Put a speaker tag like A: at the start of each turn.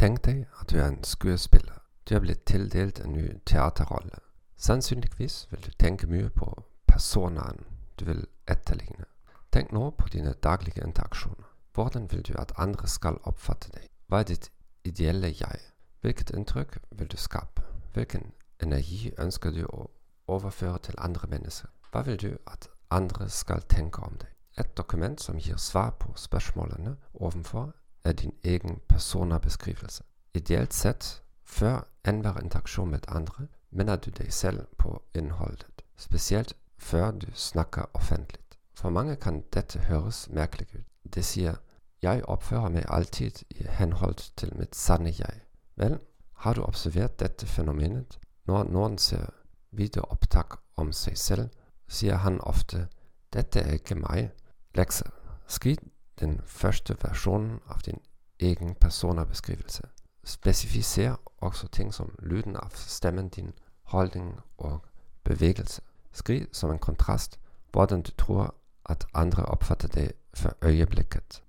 A: Tenk deg at du er en skuespiller. Du er blitt tildelt en ny teaterrolle. Sannsynligvis vil du tenke mye på personaen du vil etterligne. Tenk nå på dine daglige interaksjoner. Hvordan vil du at andre skal oppfatte deg? Hva er ditt ideelle jeg? Hvilket inntrykk vil du skape? Hvilken energi ønsker du å overføre til andre mennesker? Hva vil du at andre skal tenke om deg? Et dokument som gir svar på spørsmålene ovenfor, din egen personabeskrivelse. Ideelt sett, før enhver interaksjon med andre, minner du deg selv på innholdet, spesielt før du snakker offentlig. For mange kan dette høres merkelig ut. De sier 'jeg oppfører meg alltid i henhold til mitt sanne jeg'. Vel, har du observert dette fenomenet? Når noen ser videoopptak om seg selv, sier han ofte 'dette er ikke meg'. Lekse. Skriv den første versjonen av din egen personabeskrivelse. Spesifiser også ting som lyden av stemmen din, holdning og bevegelse. Skriv som en kontrast hvordan du tror at andre oppfatter deg for øyeblikket.